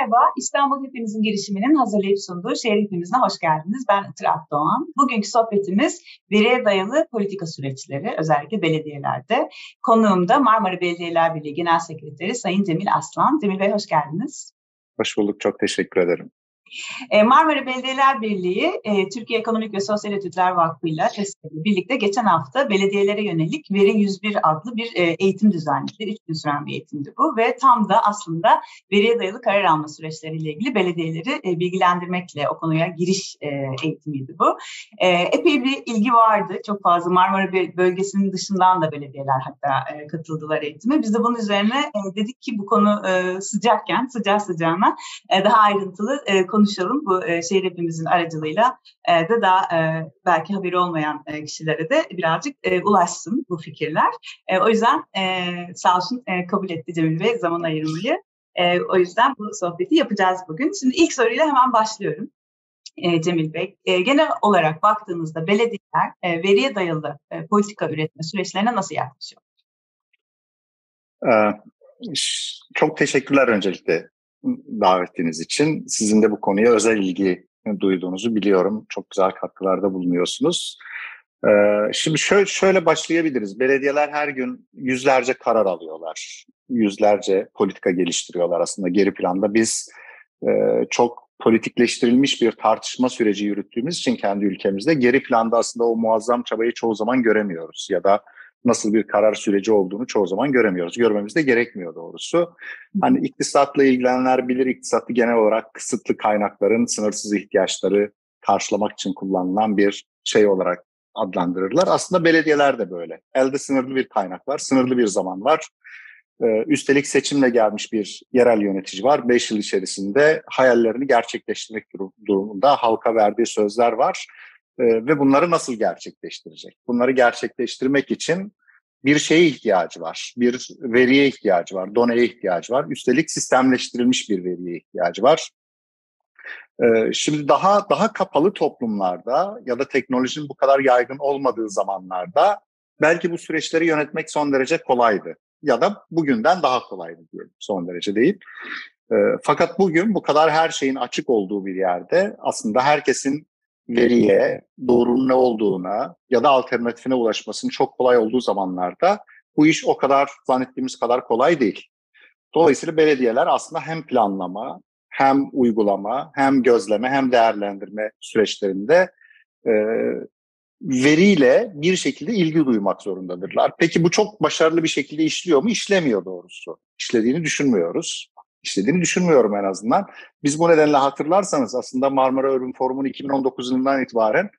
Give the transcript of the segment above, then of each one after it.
Merhaba, İstanbul Hepinizin girişiminin hazırlayıp sunduğu Şehir Hepimizine hoş geldiniz. Ben Itır Akdoğan. Bugünkü sohbetimiz veriye dayalı politika süreçleri, özellikle belediyelerde. Konuğum da Marmara Belediyeler Birliği Genel Sekreteri Sayın Cemil Aslan. Cemil Bey hoş geldiniz. Hoş bulduk, çok teşekkür ederim. E, Marmara Belediyeler Birliği, e, Türkiye Ekonomik ve Sosyal Etütler Vakfı ile birlikte geçen hafta belediyelere yönelik Veri 101 adlı bir e, eğitim düzenledi. Üç gün süren bir eğitimdi bu ve tam da aslında veriye dayalı karar alma süreçleriyle ilgili belediyeleri bilgilendirmekle o konuya giriş eğitimiydi bu. Epey bir ilgi vardı. Çok fazla Marmara bölgesinin dışından da belediyeler hatta katıldılar eğitime. Biz de bunun üzerine dedik ki bu konu sıcakken, sıcağı sıcağına daha ayrıntılı konu konuşalım bu e, şehir hepimizin aracılığıyla e, de daha e, belki haberi olmayan e, kişilere de birazcık e, ulaşsın bu fikirler. E, o yüzden e, sağ olsun e, kabul etti Cemil Bey zaman ayırmayı. E, o yüzden bu sohbeti yapacağız bugün. Şimdi ilk soruyla hemen başlıyorum. E, Cemil Bey. E, genel olarak baktığınızda belediyeler e, veriye dayalı politika üretme süreçlerine nasıl yaklaşıyor? Ee, çok teşekkürler öncelikle davetiniz için. Sizin de bu konuya özel ilgi duyduğunuzu biliyorum. Çok güzel katkılarda bulunuyorsunuz. Ee, şimdi şöyle, şöyle başlayabiliriz. Belediyeler her gün yüzlerce karar alıyorlar. Yüzlerce politika geliştiriyorlar aslında geri planda. Biz e, çok politikleştirilmiş bir tartışma süreci yürüttüğümüz için kendi ülkemizde geri planda aslında o muazzam çabayı çoğu zaman göremiyoruz. Ya da nasıl bir karar süreci olduğunu çoğu zaman göremiyoruz. Görmemiz de gerekmiyor doğrusu. Hani iktisatla ilgilenenler bilir iktisatı genel olarak kısıtlı kaynakların sınırsız ihtiyaçları karşılamak için kullanılan bir şey olarak adlandırırlar. Aslında belediyeler de böyle. Elde sınırlı bir kaynak var, sınırlı bir zaman var. Ee, üstelik seçimle gelmiş bir yerel yönetici var. Beş yıl içerisinde hayallerini gerçekleştirmek durumunda halka verdiği sözler var ee, ve bunları nasıl gerçekleştirecek? Bunları gerçekleştirmek için bir şeye ihtiyacı var, bir veriye ihtiyacı var, doneye ihtiyacı var. Üstelik sistemleştirilmiş bir veriye ihtiyacı var. Ee, şimdi daha daha kapalı toplumlarda ya da teknolojinin bu kadar yaygın olmadığı zamanlarda belki bu süreçleri yönetmek son derece kolaydı. Ya da bugünden daha kolaydı diyelim son derece değil. Ee, fakat bugün bu kadar her şeyin açık olduğu bir yerde aslında herkesin veriye, doğrunun ne olduğuna ya da alternatifine ulaşmasının çok kolay olduğu zamanlarda bu iş o kadar zannettiğimiz kadar kolay değil. Dolayısıyla belediyeler aslında hem planlama, hem uygulama, hem gözleme, hem değerlendirme süreçlerinde e, veriyle bir şekilde ilgi duymak zorundadırlar. Peki bu çok başarılı bir şekilde işliyor mu? İşlemiyor doğrusu. İşlediğini düşünmüyoruz işlediğini düşünmüyorum en azından. Biz bu nedenle hatırlarsanız aslında Marmara Urban Forum'un 2019 yılından itibaren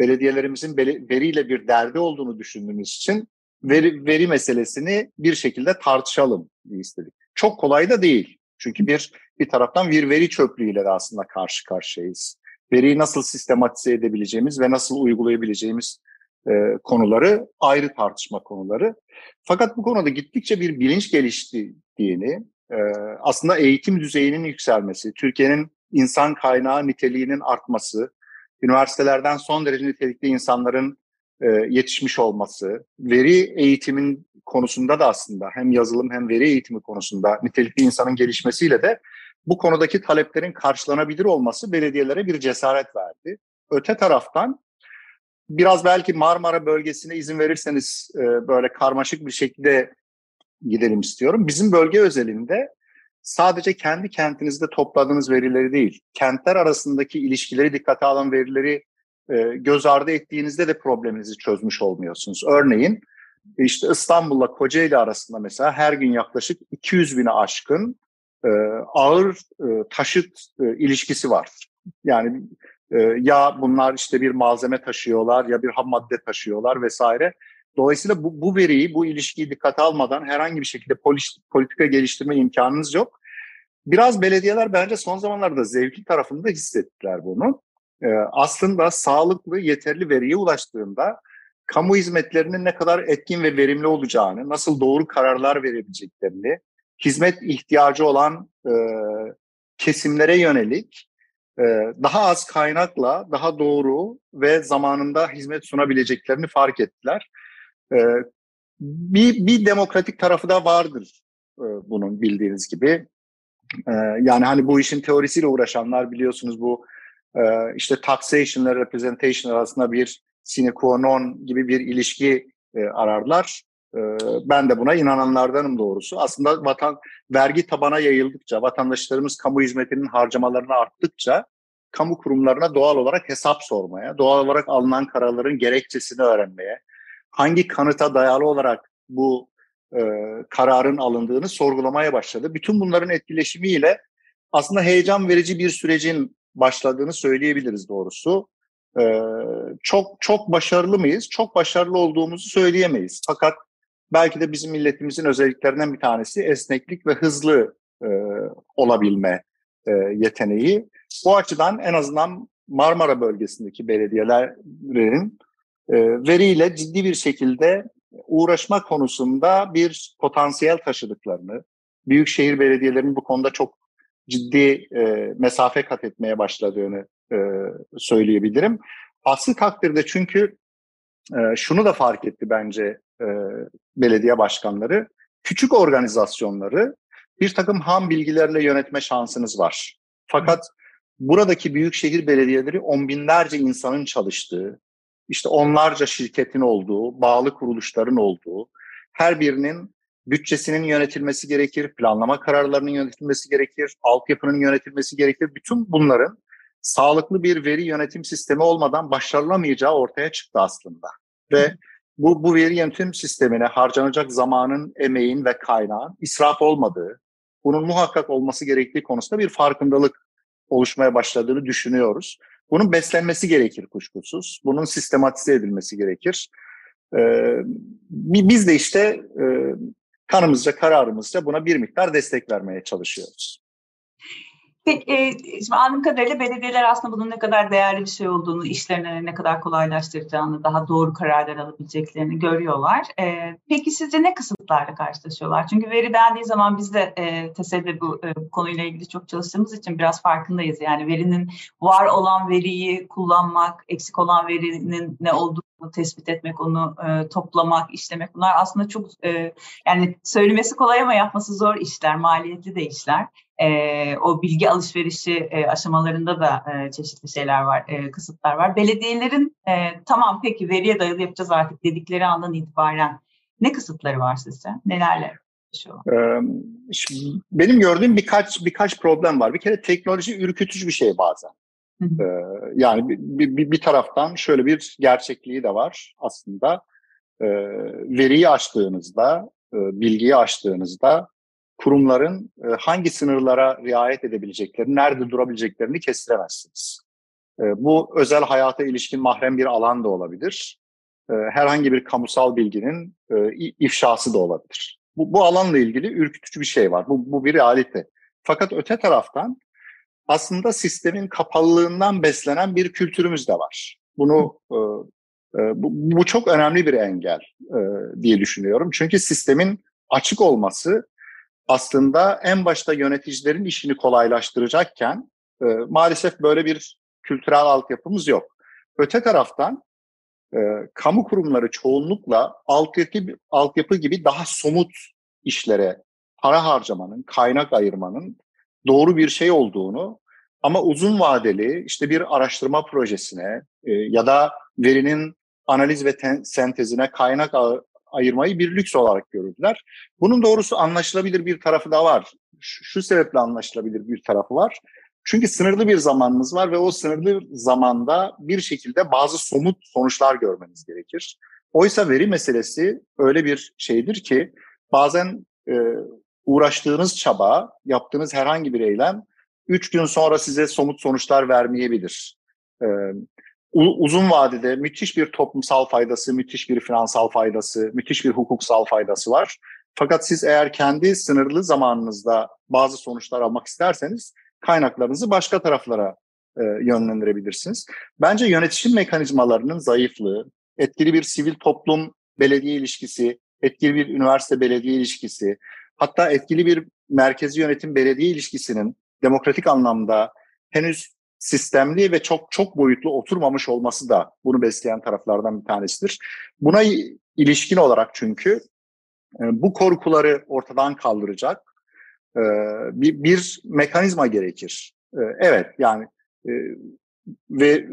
belediyelerimizin veriyle bir derdi olduğunu düşündüğümüz için veri, veri meselesini bir şekilde tartışalım diye istedik. Çok kolay da değil. Çünkü bir bir taraftan bir veri çöplüğüyle de aslında karşı karşıyayız. Veriyi nasıl sistematize edebileceğimiz ve nasıl uygulayabileceğimiz e, konuları ayrı tartışma konuları. Fakat bu konuda gittikçe bir bilinç geliştiğini, aslında eğitim düzeyinin yükselmesi, Türkiye'nin insan kaynağı niteliğinin artması, üniversitelerden son derece nitelikli insanların yetişmiş olması, veri eğitimin konusunda da aslında hem yazılım hem veri eğitimi konusunda nitelikli insanın gelişmesiyle de bu konudaki taleplerin karşılanabilir olması belediyelere bir cesaret verdi. Öte taraftan biraz belki Marmara bölgesine izin verirseniz böyle karmaşık bir şekilde gidelim istiyorum. Bizim bölge özelinde sadece kendi kentinizde topladığınız verileri değil, kentler arasındaki ilişkileri dikkate alan verileri e, göz ardı ettiğinizde de probleminizi çözmüş olmuyorsunuz. Örneğin işte İstanbul'la Kocaeli arasında mesela her gün yaklaşık 200 bine aşkın e, ağır e, taşıt ilişkisi var. Yani ya bunlar işte bir malzeme taşıyorlar ya bir ham madde taşıyorlar vesaire. Dolayısıyla bu, bu veriyi, bu ilişkiyi dikkate almadan herhangi bir şekilde politika geliştirme imkanınız yok. Biraz belediyeler bence son zamanlarda zevkli tarafında hissettiler bunu. Ee, aslında sağlıklı, yeterli veriye ulaştığında kamu hizmetlerinin ne kadar etkin ve verimli olacağını, nasıl doğru kararlar verebileceklerini, hizmet ihtiyacı olan e, kesimlere yönelik e, daha az kaynakla daha doğru ve zamanında hizmet sunabileceklerini fark ettiler. Ee, bir, bir demokratik tarafı da vardır e, bunun bildiğiniz gibi. Ee, yani hani bu işin teorisiyle uğraşanlar biliyorsunuz bu e, işte taxation ile representation arasında bir sine qua non gibi bir ilişki e, ararlar. E, ben de buna inananlardanım doğrusu. Aslında vatan vergi tabana yayıldıkça, vatandaşlarımız kamu hizmetinin harcamalarını arttıkça kamu kurumlarına doğal olarak hesap sormaya, doğal olarak alınan kararların gerekçesini öğrenmeye, hangi kanıta dayalı olarak bu e, kararın alındığını sorgulamaya başladı. Bütün bunların etkileşimiyle aslında heyecan verici bir sürecin başladığını söyleyebiliriz doğrusu. E, çok çok başarılı mıyız? Çok başarılı olduğumuzu söyleyemeyiz. Fakat belki de bizim milletimizin özelliklerinden bir tanesi esneklik ve hızlı e, olabilme e, yeteneği. Bu açıdan en azından Marmara bölgesindeki belediyelerin veriyle ciddi bir şekilde uğraşma konusunda bir potansiyel taşıdıklarını, büyükşehir belediyelerinin bu konuda çok ciddi e, mesafe kat etmeye başladığını e, söyleyebilirim. Aslı takdirde çünkü e, şunu da fark etti bence e, belediye başkanları, küçük organizasyonları bir takım ham bilgilerle yönetme şansınız var. Fakat buradaki büyükşehir belediyeleri on binlerce insanın çalıştığı, işte onlarca şirketin olduğu, bağlı kuruluşların olduğu, her birinin bütçesinin yönetilmesi gerekir, planlama kararlarının yönetilmesi gerekir, altyapının yönetilmesi gerekir. Bütün bunların sağlıklı bir veri yönetim sistemi olmadan başarılamayacağı ortaya çıktı aslında. Ve bu, bu veri yönetim sistemine harcanacak zamanın, emeğin ve kaynağın israf olmadığı, bunun muhakkak olması gerektiği konusunda bir farkındalık oluşmaya başladığını düşünüyoruz. Bunun beslenmesi gerekir kuşkusuz. Bunun sistematize edilmesi gerekir. Biz de işte kanımızca, kararımızca buna bir miktar destek vermeye çalışıyoruz. Peki, e, şimdi anladığım kadarıyla belediyeler aslında bunun ne kadar değerli bir şey olduğunu, işlerini ne kadar kolaylaştıracağını, daha doğru kararlar alabileceklerini görüyorlar. E, peki sizce ne kısıtlarla karşılaşıyorlar? Çünkü veri dendiği zaman biz de e, TESE'de bu, e, bu konuyla ilgili çok çalıştığımız için biraz farkındayız. Yani verinin var olan veriyi kullanmak, eksik olan verinin ne olduğunu tespit etmek, onu e, toplamak, işlemek bunlar aslında çok e, yani söylemesi kolay ama yapması zor işler, maliyetli de işler e, o bilgi alışverişi e, aşamalarında da e, çeşitli şeyler var, e, kısıtlar var. Belediyelerin e, tamam peki veriye dayalı yapacağız artık dedikleri andan itibaren ne kısıtları var sizce? Nelerle ee, benim gördüğüm birkaç birkaç problem var. Bir kere teknoloji ürkütücü bir şey bazen. Ee, yani bir, bir, bir taraftan şöyle bir gerçekliği de var aslında. Ee, veriyi açtığınızda, e, bilgiyi açtığınızda kurumların e, hangi sınırlara riayet edebileceklerini, nerede durabileceklerini kestiremezsiniz. E, bu özel hayata ilişkin mahrem bir alan da olabilir. E, herhangi bir kamusal bilginin ifşası da olabilir. Bu, bu alanla ilgili ürkütücü bir şey var. Bu, bu bir realite. Fakat öte taraftan aslında sistemin kapalılığından beslenen bir kültürümüz de var. Bunu bu, bu çok önemli bir engel diye düşünüyorum. Çünkü sistemin açık olması aslında en başta yöneticilerin işini kolaylaştıracakken e, maalesef böyle bir kültürel altyapımız yok. Öte taraftan e, kamu kurumları çoğunlukla altyapı, altyapı gibi daha somut işlere para harcamanın, kaynak ayırmanın doğru bir şey olduğunu ama uzun vadeli işte bir araştırma projesine e, ya da verinin analiz ve ten, sentezine kaynak ayırmayı bir lüks olarak görürdüler. Bunun doğrusu anlaşılabilir bir tarafı da var. Şu, şu sebeple anlaşılabilir bir tarafı var. Çünkü sınırlı bir zamanınız var ve o sınırlı zamanda bir şekilde bazı somut sonuçlar görmeniz gerekir. Oysa veri meselesi öyle bir şeydir ki bazen e, uğraştığınız çaba, yaptığınız herhangi bir eylem üç gün sonra size somut sonuçlar vermeyebilir. E, uzun vadede müthiş bir toplumsal faydası, müthiş bir finansal faydası, müthiş bir hukuksal faydası var. Fakat siz eğer kendi sınırlı zamanınızda bazı sonuçlar almak isterseniz kaynaklarınızı başka taraflara e, yönlendirebilirsiniz. Bence yönetişim mekanizmalarının zayıflığı, etkili bir sivil toplum belediye ilişkisi, etkili bir üniversite belediye ilişkisi, hatta etkili bir merkezi yönetim belediye ilişkisinin demokratik anlamda henüz sistemli ve çok çok boyutlu oturmamış olması da bunu besleyen taraflardan bir tanesidir. Buna ilişkin olarak çünkü e, bu korkuları ortadan kaldıracak, e, bir, mekanizma gerekir. E, evet yani ve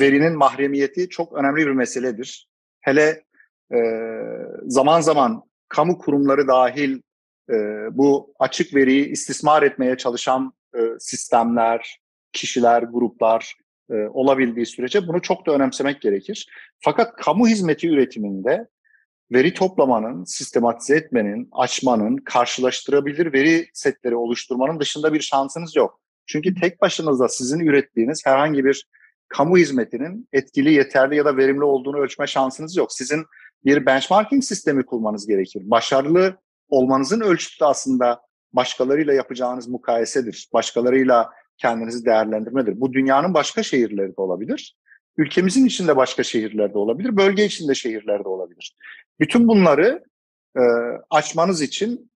verinin mahremiyeti çok önemli bir meseledir. Hele zaman zaman kamu kurumları dahil e, bu açık veriyi istismar etmeye çalışan e, sistemler, kişiler, gruplar e, olabildiği sürece bunu çok da önemsemek gerekir. Fakat kamu hizmeti üretiminde veri toplamanın, sistematize etmenin, açmanın, karşılaştırabilir veri setleri oluşturmanın dışında bir şansınız yok. Çünkü tek başınıza sizin ürettiğiniz herhangi bir kamu hizmetinin etkili, yeterli ya da verimli olduğunu ölçme şansınız yok. Sizin bir benchmarking sistemi kurmanız gerekir. Başarılı olmanızın ölçütü aslında başkalarıyla yapacağınız mukayesedir. Başkalarıyla kendinizi değerlendirmedir. Bu dünyanın başka şehirleri de olabilir. Ülkemizin içinde başka şehirlerde olabilir. Bölge içinde şehirlerde olabilir. Bütün bunları e, açmanız için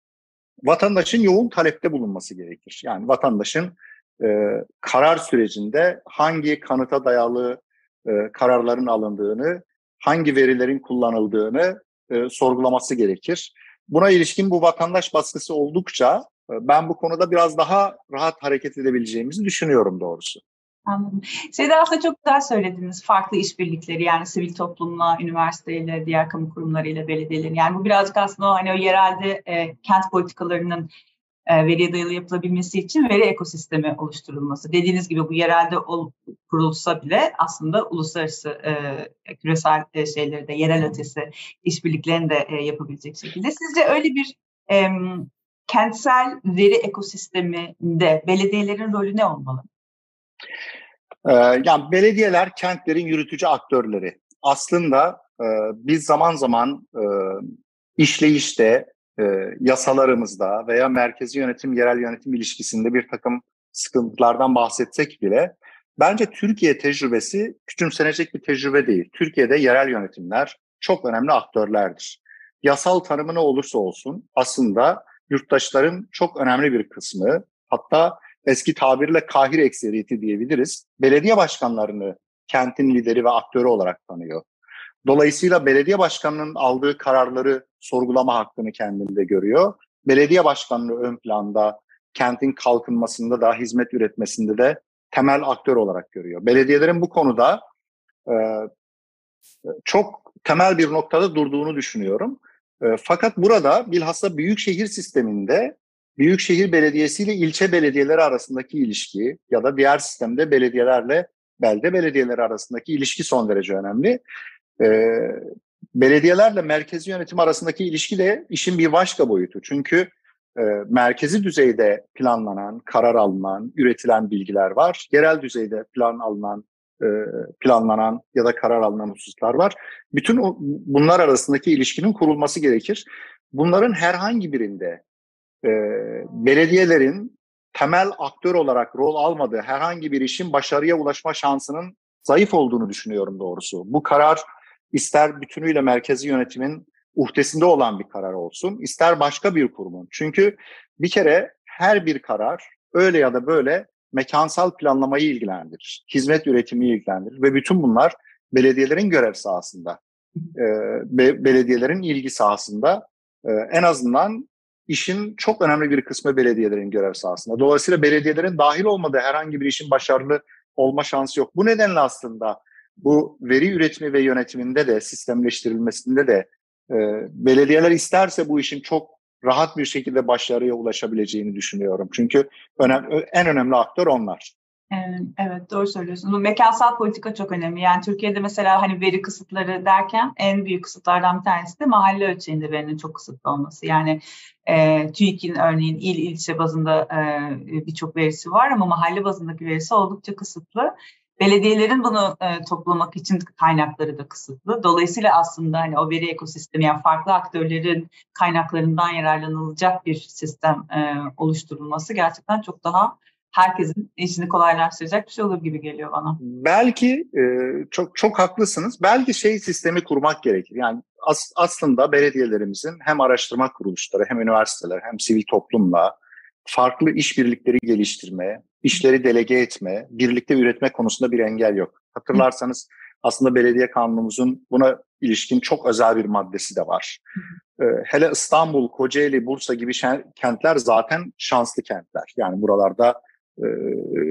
vatandaşın yoğun talepte bulunması gerekir. Yani vatandaşın e, karar sürecinde hangi kanıta dayalı e, kararların alındığını, hangi verilerin kullanıldığını e, sorgulaması gerekir. Buna ilişkin bu vatandaş baskısı oldukça e, ben bu konuda biraz daha rahat hareket edebileceğimizi düşünüyorum doğrusu. Anladım. Siz de aslında çok güzel söylediniz. Farklı işbirlikleri yani sivil toplumla, üniversiteyle, diğer kamu kurumlarıyla, belediyelerin. Yani bu birazcık aslında hani o yerelde e, kent politikalarının e, veriye dayalı yapılabilmesi için veri ekosistemi oluşturulması. Dediğiniz gibi bu yerelde ol, kurulsa bile aslında uluslararası e, küresel e, şeyleri de yerel ötesi işbirliklerini de e, yapabilecek şekilde. Sizce öyle bir e, kentsel veri ekosisteminde belediyelerin rolü ne olmalı? Ee, yani belediyeler kentlerin yürütücü aktörleri. Aslında e, biz zaman zaman e, işleyişte, e, yasalarımızda veya merkezi yönetim, yerel yönetim ilişkisinde bir takım sıkıntılardan bahsetsek bile bence Türkiye tecrübesi küçümsenecek bir tecrübe değil. Türkiye'de yerel yönetimler çok önemli aktörlerdir. Yasal tanımı ne olursa olsun aslında yurttaşların çok önemli bir kısmı hatta eski tabirle kahir ekseriyeti diyebiliriz. Belediye başkanlarını kentin lideri ve aktörü olarak tanıyor. Dolayısıyla belediye başkanının aldığı kararları sorgulama hakkını kendinde görüyor. Belediye başkanlığı ön planda, kentin kalkınmasında da, hizmet üretmesinde de temel aktör olarak görüyor. Belediyelerin bu konuda e, çok temel bir noktada durduğunu düşünüyorum. E, fakat burada bilhassa büyük şehir sisteminde büyükşehir belediyesi ile ilçe belediyeleri arasındaki ilişki ya da diğer sistemde belediyelerle belde belediyeleri arasındaki ilişki son derece önemli. Ee, belediyelerle merkezi yönetim arasındaki ilişki de işin bir başka boyutu. Çünkü e, merkezi düzeyde planlanan, karar alınan, üretilen bilgiler var. Yerel düzeyde plan alınan, e, planlanan ya da karar alınan hususlar var. Bütün o, bunlar arasındaki ilişkinin kurulması gerekir. Bunların herhangi birinde e, belediyelerin temel aktör olarak rol almadığı herhangi bir işin başarıya ulaşma şansının zayıf olduğunu düşünüyorum doğrusu. Bu karar ister bütünüyle merkezi yönetimin uhdesinde olan bir karar olsun, ister başka bir kurumun. Çünkü bir kere her bir karar öyle ya da böyle mekansal planlamayı ilgilendirir, hizmet üretimi ilgilendirir ve bütün bunlar belediyelerin görev sahasında, e, be, belediyelerin ilgi sahasında e, en azından işin çok önemli bir kısmı belediyelerin görev sahasında. Dolayısıyla belediyelerin dahil olmadığı herhangi bir işin başarılı olma şansı yok. Bu nedenle aslında bu veri üretimi ve yönetiminde de sistemleştirilmesinde de e, belediyeler isterse bu işin çok rahat bir şekilde başarıya ulaşabileceğini düşünüyorum. Çünkü önem, en önemli aktör onlar. Evet doğru söylüyorsunuz. Mekansal politika çok önemli. Yani Türkiye'de mesela hani veri kısıtları derken en büyük kısıtlardan bir tanesi de mahalle ölçeğinde verinin çok kısıtlı olması. Yani e, TÜİK'in örneğin il ilçe bazında e, birçok verisi var ama mahalle bazındaki verisi oldukça kısıtlı. Belediyelerin bunu e, toplamak için kaynakları da kısıtlı. Dolayısıyla aslında hani o veri ekosistemi yani farklı aktörlerin kaynaklarından yararlanılacak bir sistem e, oluşturulması gerçekten çok daha herkesin işini kolaylaştıracak bir şey olur gibi geliyor bana. Belki e, çok çok haklısınız. Belki şey sistemi kurmak gerekir. Yani as, aslında belediyelerimizin hem araştırma kuruluşları hem üniversiteler hem sivil toplumla farklı işbirlikleri geliştirme, işleri delege etme, birlikte üretme konusunda bir engel yok. Hatırlarsanız aslında belediye kanunumuzun buna ilişkin çok özel bir maddesi de var. e, hele İstanbul, Kocaeli, Bursa gibi kentler zaten şanslı kentler. Yani buralarda e,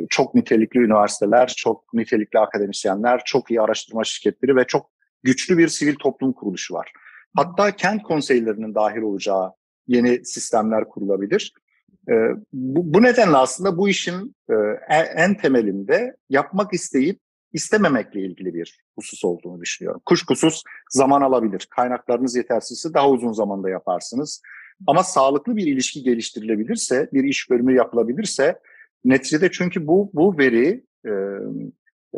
çok nitelikli üniversiteler, çok nitelikli akademisyenler, çok iyi araştırma şirketleri ve çok güçlü bir sivil toplum kuruluşu var. Hatta kent konseylerinin dahil olacağı yeni sistemler kurulabilir. E, bu, bu nedenle aslında bu işin e, en temelinde yapmak isteyip istememekle ilgili bir husus olduğunu düşünüyorum. Kuşkusuz zaman alabilir. Kaynaklarınız yetersizse daha uzun zamanda yaparsınız. Ama sağlıklı bir ilişki geliştirilebilirse, bir iş bölümü yapılabilirse neticede çünkü bu bu veri e,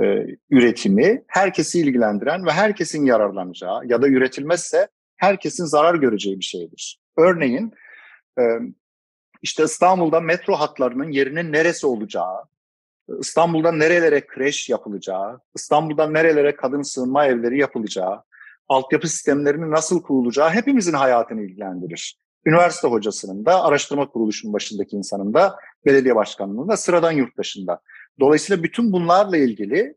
e, üretimi herkesi ilgilendiren ve herkesin yararlanacağı ya da üretilmezse herkesin zarar göreceği bir şeydir. Örneğin e, işte İstanbul'da metro hatlarının yerinin neresi olacağı, İstanbul'da nerelere kreş yapılacağı, İstanbul'da nerelere kadın sığınma evleri yapılacağı, altyapı sistemlerinin nasıl kurulacağı hepimizin hayatını ilgilendirir. Üniversite hocasının da, araştırma kuruluşunun başındaki insanın da, belediye başkanının da, sıradan yurttaşında. Dolayısıyla bütün bunlarla ilgili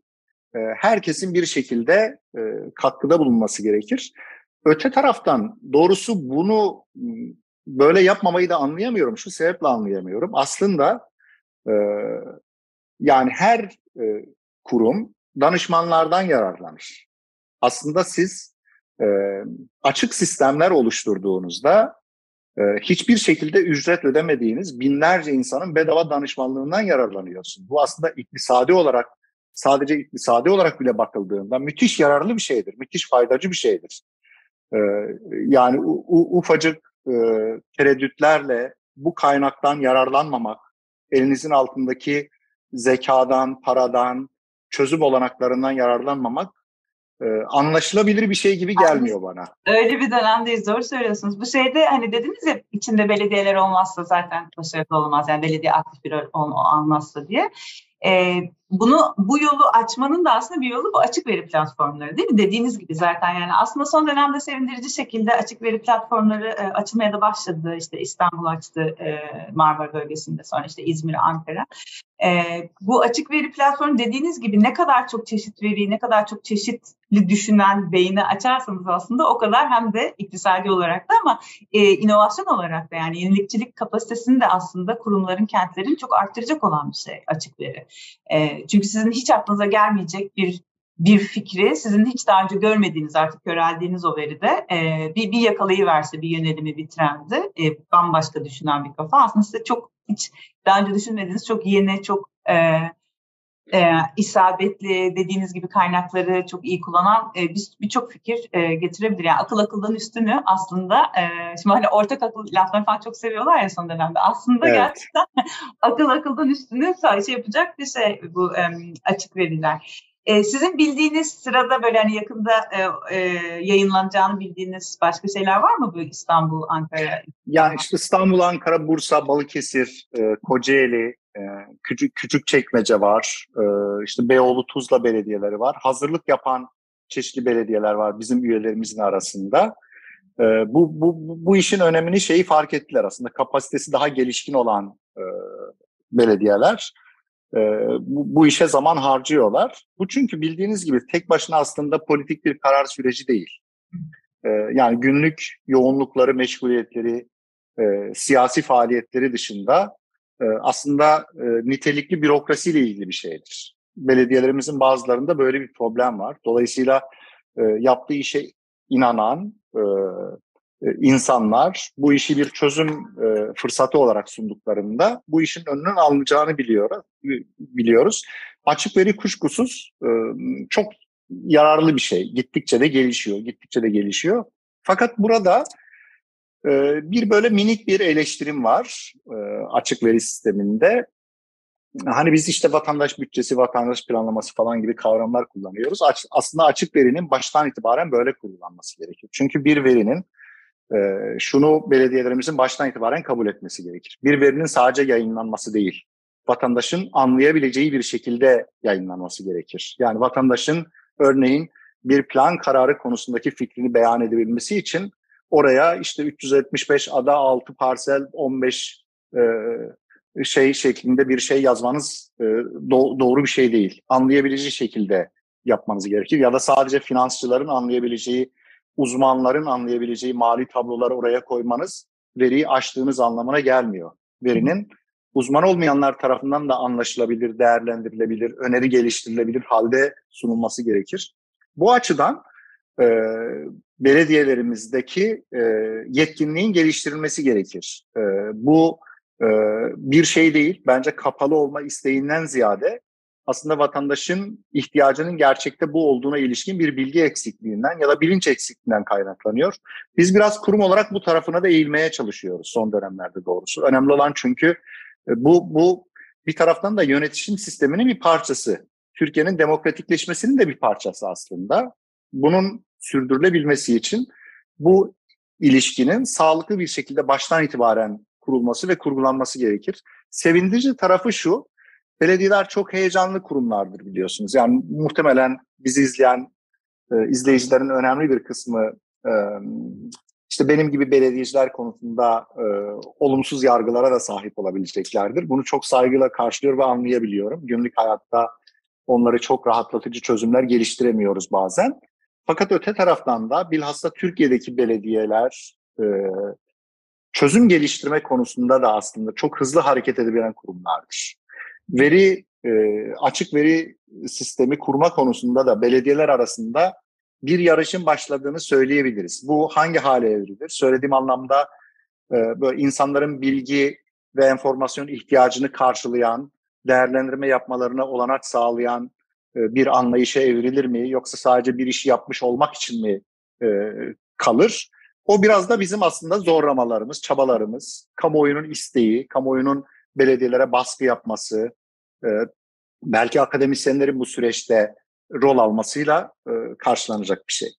e, herkesin bir şekilde e, katkıda bulunması gerekir. Öte taraftan doğrusu bunu böyle yapmamayı da anlayamıyorum. Şu sebeple anlayamıyorum. Aslında e, yani her e, kurum danışmanlardan yararlanır. Aslında siz e, açık sistemler oluşturduğunuzda e, hiçbir şekilde ücret ödemediğiniz binlerce insanın bedava danışmanlığından yararlanıyorsun. Bu aslında iktisadi olarak sadece iktisadi olarak bile bakıldığında müthiş yararlı bir şeydir, müthiş faydacı bir şeydir. E, yani u, ufacık e, tereddütlerle bu kaynaktan yararlanmamak, elinizin altındaki zekadan, paradan, çözüm olanaklarından yararlanmamak e, anlaşılabilir bir şey gibi gelmiyor bana. Öyle bir dönemdeyiz doğru söylüyorsunuz. Bu şeyde hani dediniz ya içinde belediyeler olmazsa zaten başarılı olamaz. Yani belediye aktif bir rol almazsa diye. E, bunu bu yolu açmanın da aslında bir yolu bu açık veri platformları değil mi? Dediğiniz gibi zaten yani aslında son dönemde sevindirici şekilde açık veri platformları e, açılmaya da başladı. İşte İstanbul açtı e, Marmara bölgesinde sonra işte İzmir, Ankara. E, bu açık veri platformu dediğiniz gibi ne kadar çok çeşit veri, ne kadar çok çeşitli düşünen beyni açarsanız aslında o kadar hem de iktisadi olarak da ama e, inovasyon olarak da yani yenilikçilik kapasitesini de aslında kurumların, kentlerin çok arttıracak olan bir şey açık veri. E, çünkü sizin hiç aklınıza gelmeyecek bir bir fikri sizin hiç daha önce görmediğiniz artık köreldiğiniz o veride e, bir, bir yakalayıverse bir yönelimi bir trendi e, bambaşka düşünen bir kafa. Aslında size çok hiç daha önce düşünmediğiniz çok yeni çok e, e, isabetli dediğiniz gibi kaynakları çok iyi kullanan e, birçok bir fikir e, getirebilir. Yani akıl akıldan üstünü aslında e, şimdi hani ortak akıl laflarını falan çok seviyorlar ya son dönemde. Aslında evet. gerçekten akıl akıldan üstünü şey yapacak bir şey bu e, açık veriler. E, sizin bildiğiniz sırada böyle hani yakında e, e, yayınlanacağını bildiğiniz başka şeyler var mı bu İstanbul, Ankara? Yani işte İstanbul, Ankara, Bursa, Balıkesir, e, Kocaeli, e, küçük küçük çekmece var. E, işte Beyoğlu, Tuzla belediyeleri var. Hazırlık yapan çeşitli belediyeler var bizim üyelerimizin arasında. E, bu, bu, bu işin önemini şeyi fark ettiler aslında. Kapasitesi daha gelişkin olan e, belediyeler e, bu, bu işe zaman harcıyorlar. Bu çünkü bildiğiniz gibi tek başına aslında politik bir karar süreci değil. Yani günlük yoğunlukları, meşguliyetleri, e, siyasi faaliyetleri dışında aslında e, nitelikli bürokrasiyle ilgili bir şeydir. Belediyelerimizin bazılarında böyle bir problem var. Dolayısıyla e, yaptığı işe inanan, e, insanlar bu işi bir çözüm fırsatı olarak sunduklarında bu işin önünün alınacağını biliyor, biliyoruz. Açık veri kuşkusuz çok yararlı bir şey. Gittikçe de gelişiyor, gittikçe de gelişiyor. Fakat burada bir böyle minik bir eleştirim var açık veri sisteminde. Hani biz işte vatandaş bütçesi, vatandaş planlaması falan gibi kavramlar kullanıyoruz. Aslında açık verinin baştan itibaren böyle kullanılması gerekiyor. Çünkü bir verinin ee, şunu belediyelerimizin baştan itibaren kabul etmesi gerekir. Bir verinin sadece yayınlanması değil, vatandaşın anlayabileceği bir şekilde yayınlanması gerekir. Yani vatandaşın örneğin bir plan kararı konusundaki fikrini beyan edebilmesi için oraya işte 375 ada 6 parsel 15 e, şey şeklinde bir şey yazmanız e, do- doğru bir şey değil. Anlayabileceği şekilde yapmanız gerekir ya da sadece finansçıların anlayabileceği uzmanların anlayabileceği mali tabloları oraya koymanız veriyi aştığınız anlamına gelmiyor. Verinin uzman olmayanlar tarafından da anlaşılabilir, değerlendirilebilir, öneri geliştirilebilir halde sunulması gerekir. Bu açıdan e, belediyelerimizdeki e, yetkinliğin geliştirilmesi gerekir. E, bu e, bir şey değil, bence kapalı olma isteğinden ziyade aslında vatandaşın ihtiyacının gerçekte bu olduğuna ilişkin bir bilgi eksikliğinden ya da bilinç eksikliğinden kaynaklanıyor. Biz biraz kurum olarak bu tarafına da eğilmeye çalışıyoruz son dönemlerde doğrusu. Önemli olan çünkü e, bu, bu bir taraftan da yönetişim sisteminin bir parçası. Türkiye'nin demokratikleşmesinin de bir parçası aslında. Bunun sürdürülebilmesi için bu ilişkinin sağlıklı bir şekilde baştan itibaren kurulması ve kurgulanması gerekir. Sevindirici tarafı şu, belediyeler çok heyecanlı kurumlardır biliyorsunuz. Yani muhtemelen bizi izleyen e, izleyicilerin önemli bir kısmı e, işte benim gibi belediyeciler konusunda e, olumsuz yargılara da sahip olabileceklerdir. Bunu çok saygıyla karşılıyor ve anlayabiliyorum. Günlük hayatta onları çok rahatlatıcı çözümler geliştiremiyoruz bazen. Fakat öte taraftan da bilhassa Türkiye'deki belediyeler e, çözüm geliştirme konusunda da aslında çok hızlı hareket edebilen kurumlardır. Veri e, açık veri sistemi kurma konusunda da belediyeler arasında bir yarışın başladığını söyleyebiliriz. Bu hangi hale evrilir? Söylediğim anlamda e, böyle insanların bilgi ve enformasyon ihtiyacını karşılayan, değerlendirme yapmalarına olanak sağlayan bir anlayışa evrilir mi? Yoksa sadece bir işi yapmış olmak için mi e, kalır? O biraz da bizim aslında zorlamalarımız, çabalarımız, kamuoyunun isteği, kamuoyunun belediyelere baskı yapması, e, belki akademisyenlerin bu süreçte rol almasıyla e, karşılanacak bir şey.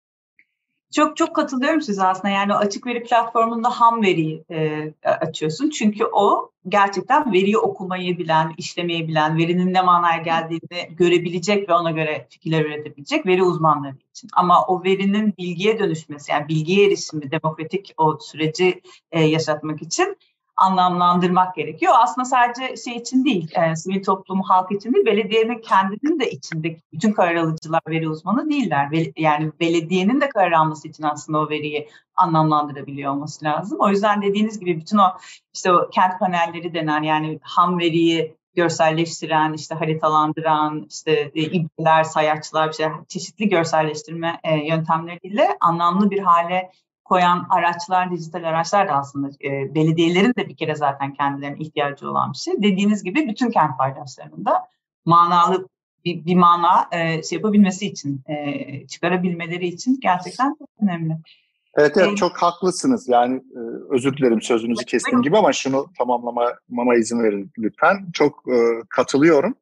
Çok çok katılıyorum size aslında. Yani açık veri platformunda ham veriyi e, açıyorsun. Çünkü o gerçekten veriyi okumayı bilen, işlemeyi bilen, verinin ne manaya geldiğini görebilecek ve ona göre fikirler üretebilecek veri uzmanları için. Ama o verinin bilgiye dönüşmesi, yani bilgiye erişimi, demokratik o süreci e, yaşatmak için anlamlandırmak gerekiyor. Aslında sadece şey için değil, e, sivil toplumu, halk için değil, belediyenin kendinin de içindeki bütün karar alıcılar veri uzmanı değiller. Be, yani belediyenin de karar alması için aslında o veriyi anlamlandırabiliyor olması lazım. O yüzden dediğiniz gibi bütün o işte o kent panelleri denen yani ham veriyi görselleştiren, işte haritalandıran, işte e, ibreler, sayaçlar, işte çeşitli görselleştirme e, yöntemleriyle anlamlı bir hale koyan araçlar, dijital araçlar da aslında e, belediyelerin de bir kere zaten kendilerine ihtiyacı olan bir şey. Dediğiniz gibi bütün kent paydaşlarının manalı bir, bir mana e, şey yapabilmesi için, e, çıkarabilmeleri için gerçekten çok önemli. Evet, evet çok haklısınız. Yani e, özür dilerim sözünüzü kestim gibi ama şunu tamamlamama izin verin lütfen. Çok e, katılıyorum.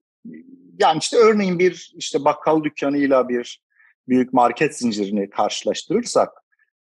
Yani işte örneğin bir işte bakkal dükkanıyla bir büyük market zincirini karşılaştırırsak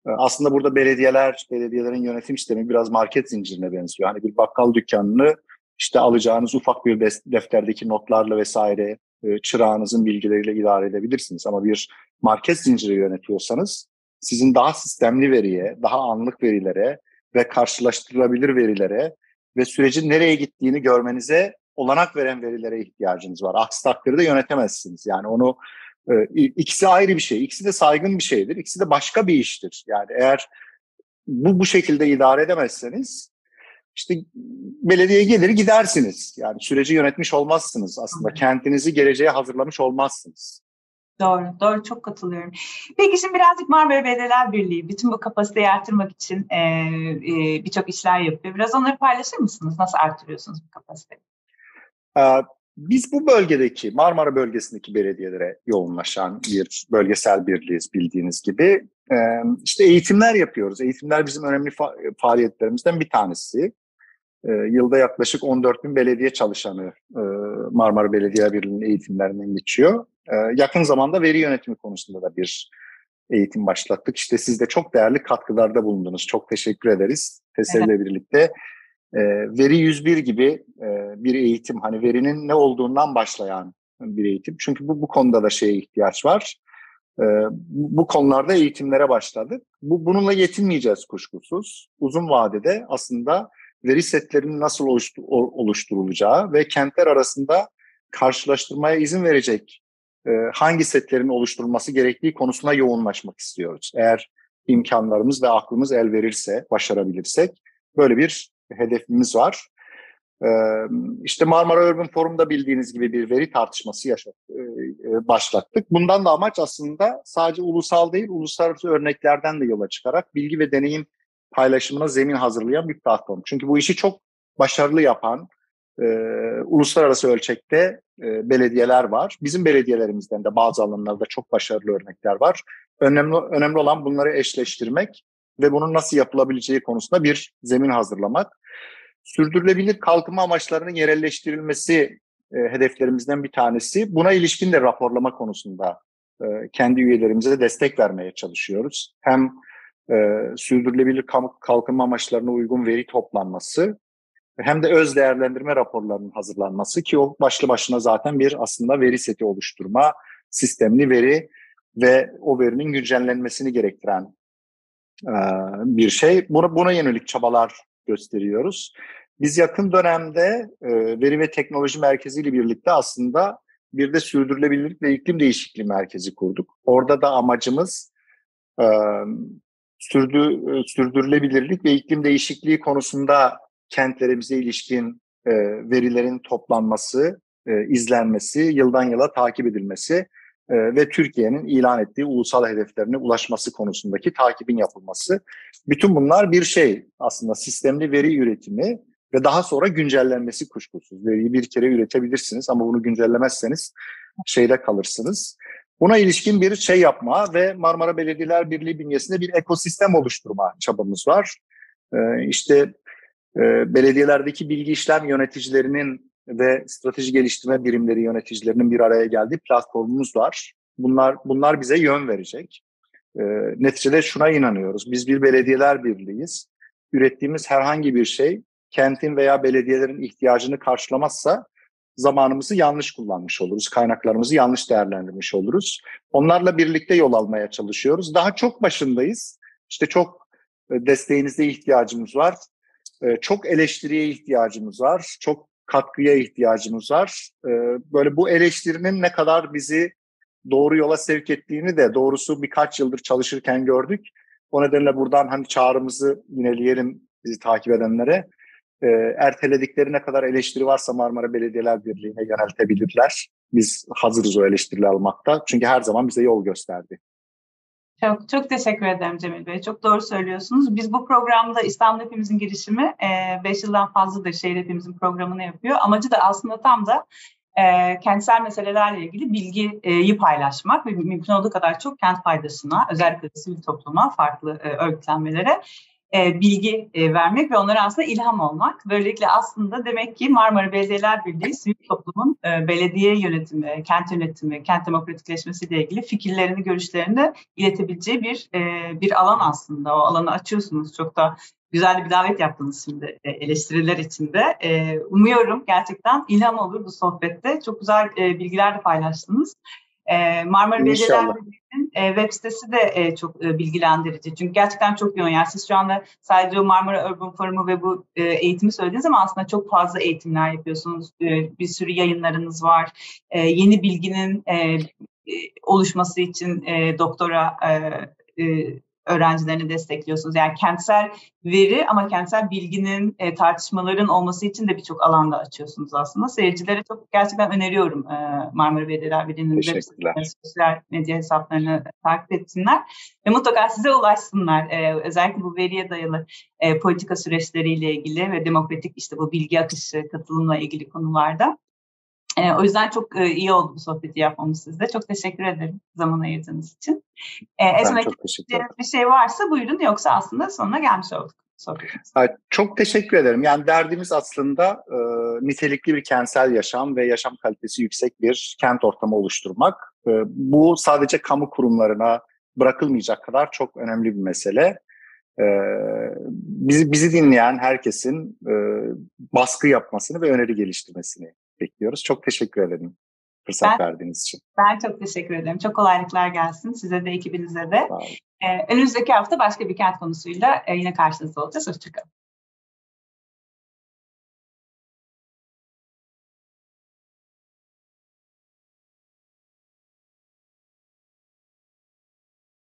aslında burada belediyeler, belediyelerin yönetim sistemi biraz market zincirine benziyor. Hani bir bakkal dükkanını işte alacağınız ufak bir defterdeki notlarla vesaire e, çırağınızın bilgileriyle idare edebilirsiniz. Ama bir market zinciri yönetiyorsanız sizin daha sistemli veriye, daha anlık verilere ve karşılaştırılabilir verilere ve sürecin nereye gittiğini görmenize olanak veren verilere ihtiyacınız var. Aksi takdirde yönetemezsiniz. Yani onu ee, ikisi ayrı bir şey. İkisi de saygın bir şeydir. İkisi de başka bir iştir. Yani eğer bu bu şekilde idare edemezseniz işte belediye gelir gidersiniz. Yani süreci yönetmiş olmazsınız aslında. Hı. Kentinizi geleceğe hazırlamış olmazsınız. Doğru, doğru çok katılıyorum. Peki şimdi birazcık Marmara Belediyeler Birliği bütün bu kapasiteyi artırmak için e, e, birçok işler yapıyor. Biraz onları paylaşır mısınız? Nasıl artırıyorsunuz bu kapasiteyi? Biz bu bölgedeki Marmara bölgesindeki belediyelere yoğunlaşan bir bölgesel birliğiz bildiğiniz gibi. Ee, işte eğitimler yapıyoruz. Eğitimler bizim önemli fa- faaliyetlerimizden bir tanesi. Ee, yılda yaklaşık 14 bin belediye çalışanı e, Marmara Belediye Birliği'nin eğitimlerinden geçiyor. Ee, yakın zamanda veri yönetimi konusunda da bir eğitim başlattık. İşte siz de çok değerli katkılarda bulundunuz. Çok teşekkür ederiz. TESEL ile birlikte e, veri 101 gibi e, bir eğitim hani verinin ne olduğundan başlayan bir eğitim. Çünkü bu bu konuda da şeye ihtiyaç var. E, bu konularda eğitimlere başladık. Bu bununla yetinmeyeceğiz kuşkusuz. Uzun vadede aslında veri setlerinin nasıl oluşturulacağı ve kentler arasında karşılaştırmaya izin verecek e, hangi setlerin oluşturulması gerektiği konusuna yoğunlaşmak istiyoruz. Eğer imkanlarımız ve aklımız el verirse, başarabilirsek böyle bir hedefimiz var. İşte Marmara Urban Forum'da bildiğiniz gibi bir veri tartışması yaşadık, başlattık. Bundan da amaç aslında sadece ulusal değil, uluslararası örneklerden de yola çıkarak bilgi ve deneyim paylaşımına zemin hazırlayan bir platform. Çünkü bu işi çok başarılı yapan, uluslararası ölçekte belediyeler var. Bizim belediyelerimizden de bazı alanlarda çok başarılı örnekler var. Önemli, önemli olan bunları eşleştirmek ve bunun nasıl yapılabileceği konusunda bir zemin hazırlamak. Sürdürülebilir kalkınma amaçlarının yerelleştirilmesi e, hedeflerimizden bir tanesi. Buna ilişkin de raporlama konusunda e, kendi üyelerimize destek vermeye çalışıyoruz. Hem e, sürdürülebilir kalkınma amaçlarına uygun veri toplanması hem de öz değerlendirme raporlarının hazırlanması ki o başlı başına zaten bir aslında veri seti oluşturma, sistemli veri ve o verinin güncellenmesini gerektiren bir şey. Buna, buna yönelik çabalar gösteriyoruz. Biz yakın dönemde Veri ve Teknoloji Merkezi ile birlikte aslında bir de sürdürülebilirlik ve iklim değişikliği merkezi kurduk. Orada da amacımız sürdü, sürdürülebilirlik ve iklim değişikliği konusunda kentlerimize ilişkin verilerin toplanması, izlenmesi, yıldan yıla takip edilmesi ve Türkiye'nin ilan ettiği ulusal hedeflerine ulaşması konusundaki takibin yapılması. Bütün bunlar bir şey aslında sistemli veri üretimi ve daha sonra güncellenmesi kuşkusuz. Veriyi bir kere üretebilirsiniz ama bunu güncellemezseniz şeyde kalırsınız. Buna ilişkin bir şey yapma ve Marmara Belediyeler Birliği bünyesinde bir ekosistem oluşturma çabamız var. Ee, işte e, belediyelerdeki bilgi işlem yöneticilerinin ve strateji geliştirme birimleri yöneticilerinin bir araya geldiği platformumuz var. Bunlar bunlar bize yön verecek. E, neticede şuna inanıyoruz. Biz bir belediyeler birliğiyiz. Ürettiğimiz herhangi bir şey kentin veya belediyelerin ihtiyacını karşılamazsa zamanımızı yanlış kullanmış oluruz. Kaynaklarımızı yanlış değerlendirmiş oluruz. Onlarla birlikte yol almaya çalışıyoruz. Daha çok başındayız. İşte çok e, desteğinize ihtiyacımız var. E, çok eleştiriye ihtiyacımız var. Çok katkıya ihtiyacımız var. E, böyle bu eleştirinin ne kadar bizi doğru yola sevk ettiğini de doğrusu birkaç yıldır çalışırken gördük. O nedenle buradan hani çağrımızı yineleyelim bizi takip edenlere e, erteledikleri ne kadar eleştiri varsa Marmara Belediyeler Birliği'ne yöneltebilirler. Biz hazırız o eleştirileri almakta. Çünkü her zaman bize yol gösterdi. Çok çok teşekkür ederim Cemil Bey. Çok doğru söylüyorsunuz. Biz bu programda İstanbul Hepimizin girişimi 5 e, yıldan fazladır şehir hepimizin programını yapıyor. Amacı da aslında tam da e, kentsel meselelerle ilgili bilgiyi paylaşmak ve mümkün olduğu kadar çok kent faydasına, özellikle sivil topluma, farklı e, örgütlenmelere e, bilgi e, vermek ve onlara aslında ilham olmak. Böylelikle aslında demek ki Marmara Belediyeler Birliği sivil toplumun e, belediye yönetimi, kent yönetimi, kent demokratikleşmesiyle ilgili fikirlerini, görüşlerini iletebileceği bir bir alan aslında. O alanı açıyorsunuz. Çok da güzel bir davet yaptınız şimdi eleştiriler içinde. Umuyorum gerçekten ilham olur bu sohbette. Çok güzel bilgiler de paylaştınınız. Marmara Belediyeler Birliği e, web sitesi de e, çok e, bilgilendirici. Çünkü gerçekten çok yoğun. Yani siz şu anda sadece Marmara Urban Forum'u ve bu e, eğitimi söylediğiniz ama aslında çok fazla eğitimler yapıyorsunuz. E, bir sürü yayınlarınız var. E, yeni bilginin e, e oluşması için e, doktora e, e, öğrencilerini destekliyorsunuz. Yani kentsel veri ama kentsel bilginin e, tartışmaların olması için de birçok alanda açıyorsunuz aslında. Seyircilere çok gerçekten öneriyorum e, Marmara Belediyeler Birliği'nin web sosyal medya hesaplarını takip etsinler ve mutlaka size ulaşsınlar. E, özellikle bu veriye dayalı e, politika süreçleriyle ilgili ve demokratik işte bu bilgi akışı, katılımla ilgili konularda. E, o yüzden çok e, iyi oldu bu sohbeti yapmamız sizde. Çok teşekkür ederim zaman ayırdığınız için. E, Esmek bir şey varsa buyurun yoksa aslında sonuna gelmiş olduk. Sohbetimiz. Çok teşekkür ederim. Yani derdimiz aslında e, nitelikli bir kentsel yaşam ve yaşam kalitesi yüksek bir kent ortamı oluşturmak. E, bu sadece kamu kurumlarına bırakılmayacak kadar çok önemli bir mesele. E, bizi, bizi dinleyen herkesin e, baskı yapmasını ve öneri geliştirmesini bekliyoruz. Çok teşekkür ederim fırsat ben, verdiğiniz için. Ben çok teşekkür ederim. Çok kolaylıklar gelsin size de ekibinize de. Ee, önümüzdeki hafta başka bir kent konusuyla e, yine karşınızda olacağız. Hoşçakalın.